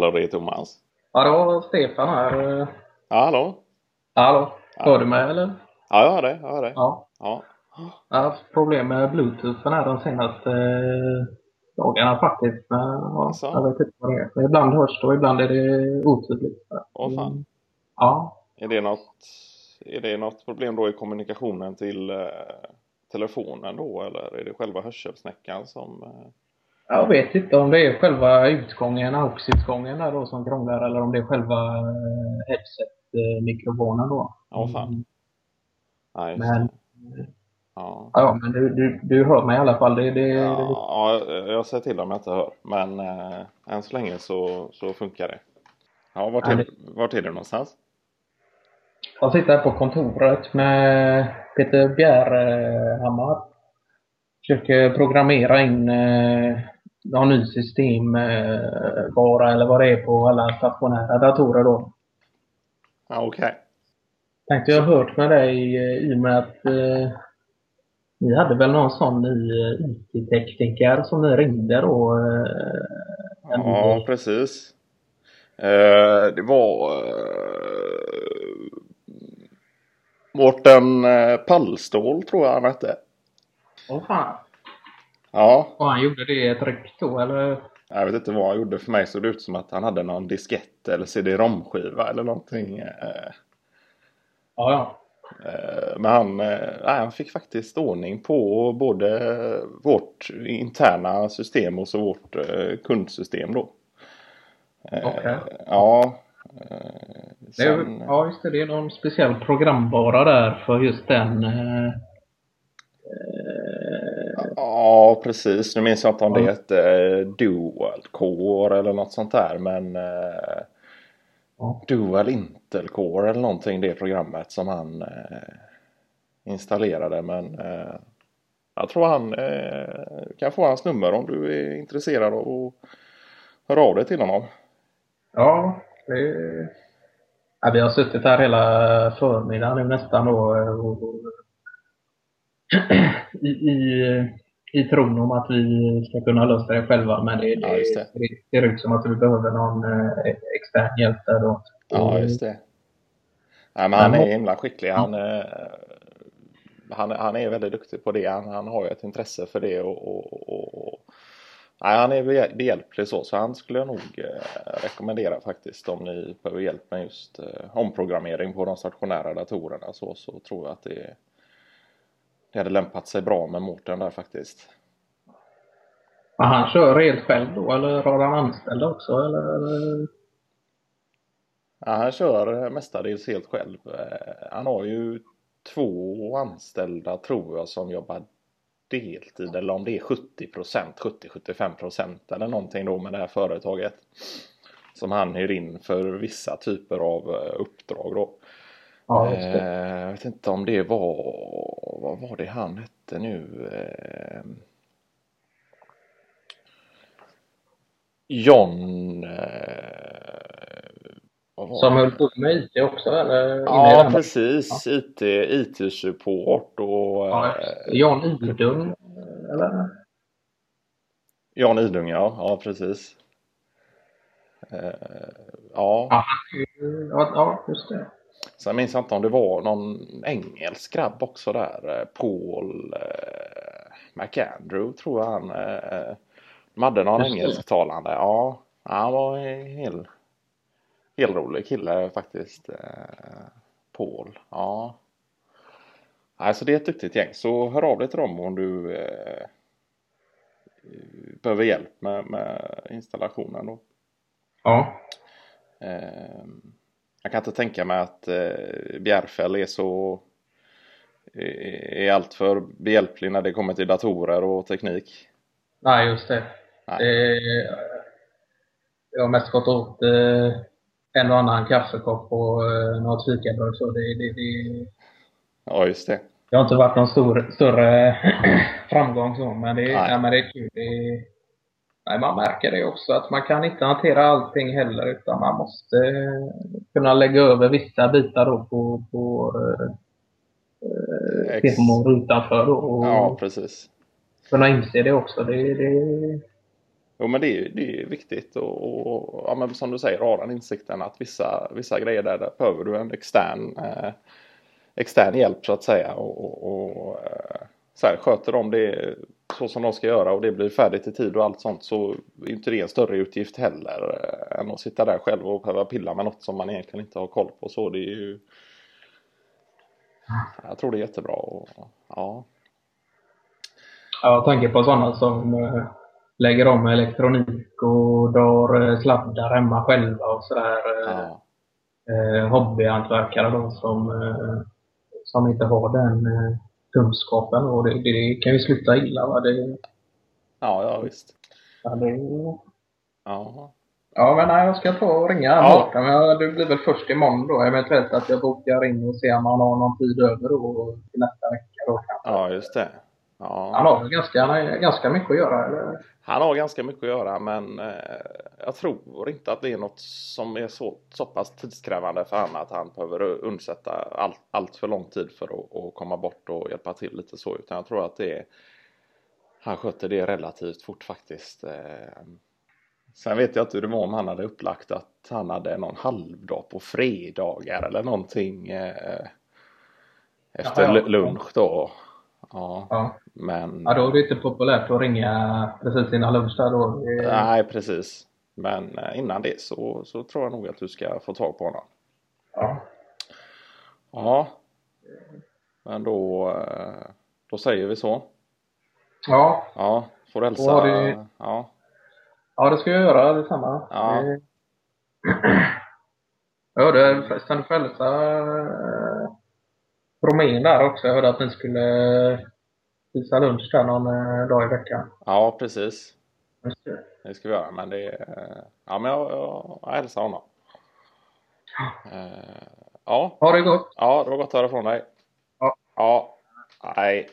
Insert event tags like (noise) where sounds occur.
hallå det är Thomas. Ja, det var Stefan här. Ja, hallå? Hallå? Hör du mig eller? Ja, jag hör dig. Jag hör dig. Ja. Ja. Jag har haft problem med bluetoothen här de senaste eh, dagarna faktiskt. Men, ja, jag vet inte vad det är. Men ibland hörs det och ibland är det otydligt. Åh fan. Ja. Är det något, är det något problem då i kommunikationen till eh, telefonen då eller är det själva hörselsnäckan som... Eh... Jag vet inte om det är själva utgången, AUX-utgången där då som krånglar eller om det är själva eh, headset-mikrofonen då. Ja, fan. Nej, just Men. Ja. ja, men du, du, du hör mig i alla fall. Det, det, det, Ja, ja, jag säger till om jag inte hör. Men eh, än så länge så, så funkar det. Ja, vart Ja, är, det- vart är du någonstans? Jag sitter här på kontoret med Peter Bjärhammar. Försöker programmera in eh, någon ny systemvara eller vad det är på alla stationära datorer då. Ja, okej. Tänkte jag hört med dig eh, i och med att eh, ni hade väl någon sån ny eh, IT-tekniker som ni ringde då. Eh, Ja, precis. Eh, det var eh, Mårten eh, Pallstål tror jag han hette. Åh fan. Ja, Och han gjorde det i ett ryck då eller? jag vet inte vad han gjorde. För mig såg det ut som att han hade någon diskett eller CD-ROM-skiva eller någonting. eh, Ja, ja. Eh, Men han, eh, nej, han fick faktiskt ordning på både vårt interna system och så vårt kundsystem då. Okej. Ja. Sen, ja, just det. Det är någon speciell programvara där för just den. Ja, precis. Nu minns jag inte om det hette eh, Dual Core eller något sånt där. Men eh, Ja. Dual Intel Core eller någonting. Det programmet som han eh, installerade. Men jag tror han kan få hans nummer om du är intresserad av att höra av dig till honom. ja, det, ja, vi har suttit här hela förmiddagen nu nästan då. Och, och, (clears throat) i, i, I tron om att vi ska kunna lösa det själva. Men det, Ja, just det. det ser ut som att vi behöver någon eh, extern hjälp där då. Ja, just det. Nej, men han är himla skicklig. Han, eh, han, han är väldigt duktig på det. Han, han har ju ett intresse för det och, och, och, och nej, han är behjäl- behjälplig så. Så han skulle jag nog eh, rekommendera faktiskt om ni behöver hjälp med just eh, omprogrammering på de stationära datorerna så, så tror jag att det, det hade lämpat sig bra med Mårten där faktiskt. Men han kör helt själv då eller har han anställda också? Eller? Ja, han kör mestadels helt själv. Eh, Han har ju två anställda tror jag som jobbar deltid eller om det är 70 procent, 70-75 procent eller någonting då med det här företaget. Som han hyr in för vissa typer av eh, uppdrag då. Ja. Eh, Jag vet inte om det var, vad var det han hette nu? Eh, John... Som höll på med IT också eller? Ja, precis. IT, IT-support och Ja, eh, Jan Idung, eller? Jan Idung, ja. Ja, precis. Ja, Ja, ja, ja, just det. Sen minns jag inte om det var någon engelsk grabb också där. eh, Paul eh, McAndrew tror jag han. Eh, de hade någon engelsktalande. Ja, han var en hel, hel rolig kille faktiskt. Eh, Paul, ja. Alltså det är ett duktigt gäng. Så hör av dig till dem om du eh, behöver hjälp med, med installationen då. Ja. Eh, jag kan inte tänka mig att eh, Bjärfäll är så är är alltför behjälplig när det kommer till datorer och teknik. Nej, just det. Nej. Eh, jag har mest gått åt eh, en och annan kaffekopp och eh, något fikabröd. Så det, det, det, Ja, just det. det har inte varit någon stor, större (clears throat) framgång så. Men det, Nej. nej. men det är kul. Det, nej, man märker det också att man kan inte hantera allting heller. Utan man måste eh, kunna lägga över vissa bitar då på, på eh, firmor utanför då, och Ja, precis. kunna inse det också. Det, det, Jo men det är, det är viktigt och, och ja, men som du säger ha den insikten att vissa, vissa grejer där, där behöver du en extern, eh, extern hjälp så att säga. Och, och, och eh, så här, sköter de det så som de ska göra och det blir färdigt i tid och allt sånt så är inte det en större utgift heller eh, än att sitta där själv och behöva pilla med något som man egentligen inte har koll på. Så det är ju... Jag tror det är jättebra och ja. Jag tänker på sådana som eh, lägger om elektronik och drar eh, sladdar hemma själva och sådär. ja. Hobbyhantverkare då som, som inte har den kunskapen och det, det kan ju sluta illa. Va? Det, Ja, ja visst. ja, det, Ja. ja men nej, jag ska ta och ringa Ja. Mårten. Men det blir väl först imorgon då. Eventuellt att jag bokar in och ser om han har någon tid över då till nästa vecka då kanske. ja, just det. Ja. Han har ganska, han har ganska mycket att göra. Eller? Han har ganska mycket att göra men eh, jag tror inte att det är något som är så, så pass tidskrävande för honom att han behöver undsätta allt, allt för lång tid för att, att komma bort och hjälpa till lite så utan jag tror att det är han sköter det relativt fort faktiskt. Eh, Sen vet jag inte hur det var om han hade upplagt att han hade någon halvdag på fredagar eller någonting eh, efter Jaha, ja. lunch då. Ja, Ja. men... ja, då är det inte populärt att ringa precis innan lunch där då. Det- Nej, precis. Men eh, innan det så, så tror jag nog att du ska få tag på honom. Ja. Ja. Men då, eh, då säger vi så. ja, Ja, får hälsa. Du- Ja, Ja, det ska jag göra detsamma. Ja. Det- Jag hörde förresten du får hälsa eh, Romén där också. Jag hörde att ni skulle visa lunch där någon eh, dag i veckan. ja, precis. Det. Ska vi göra. Men det är... Ja, men jag, jag, jag hälsar honom. Eh, Ja, Ha det gott! ja, det var gott att höra från dig. Ja. Ja, nej.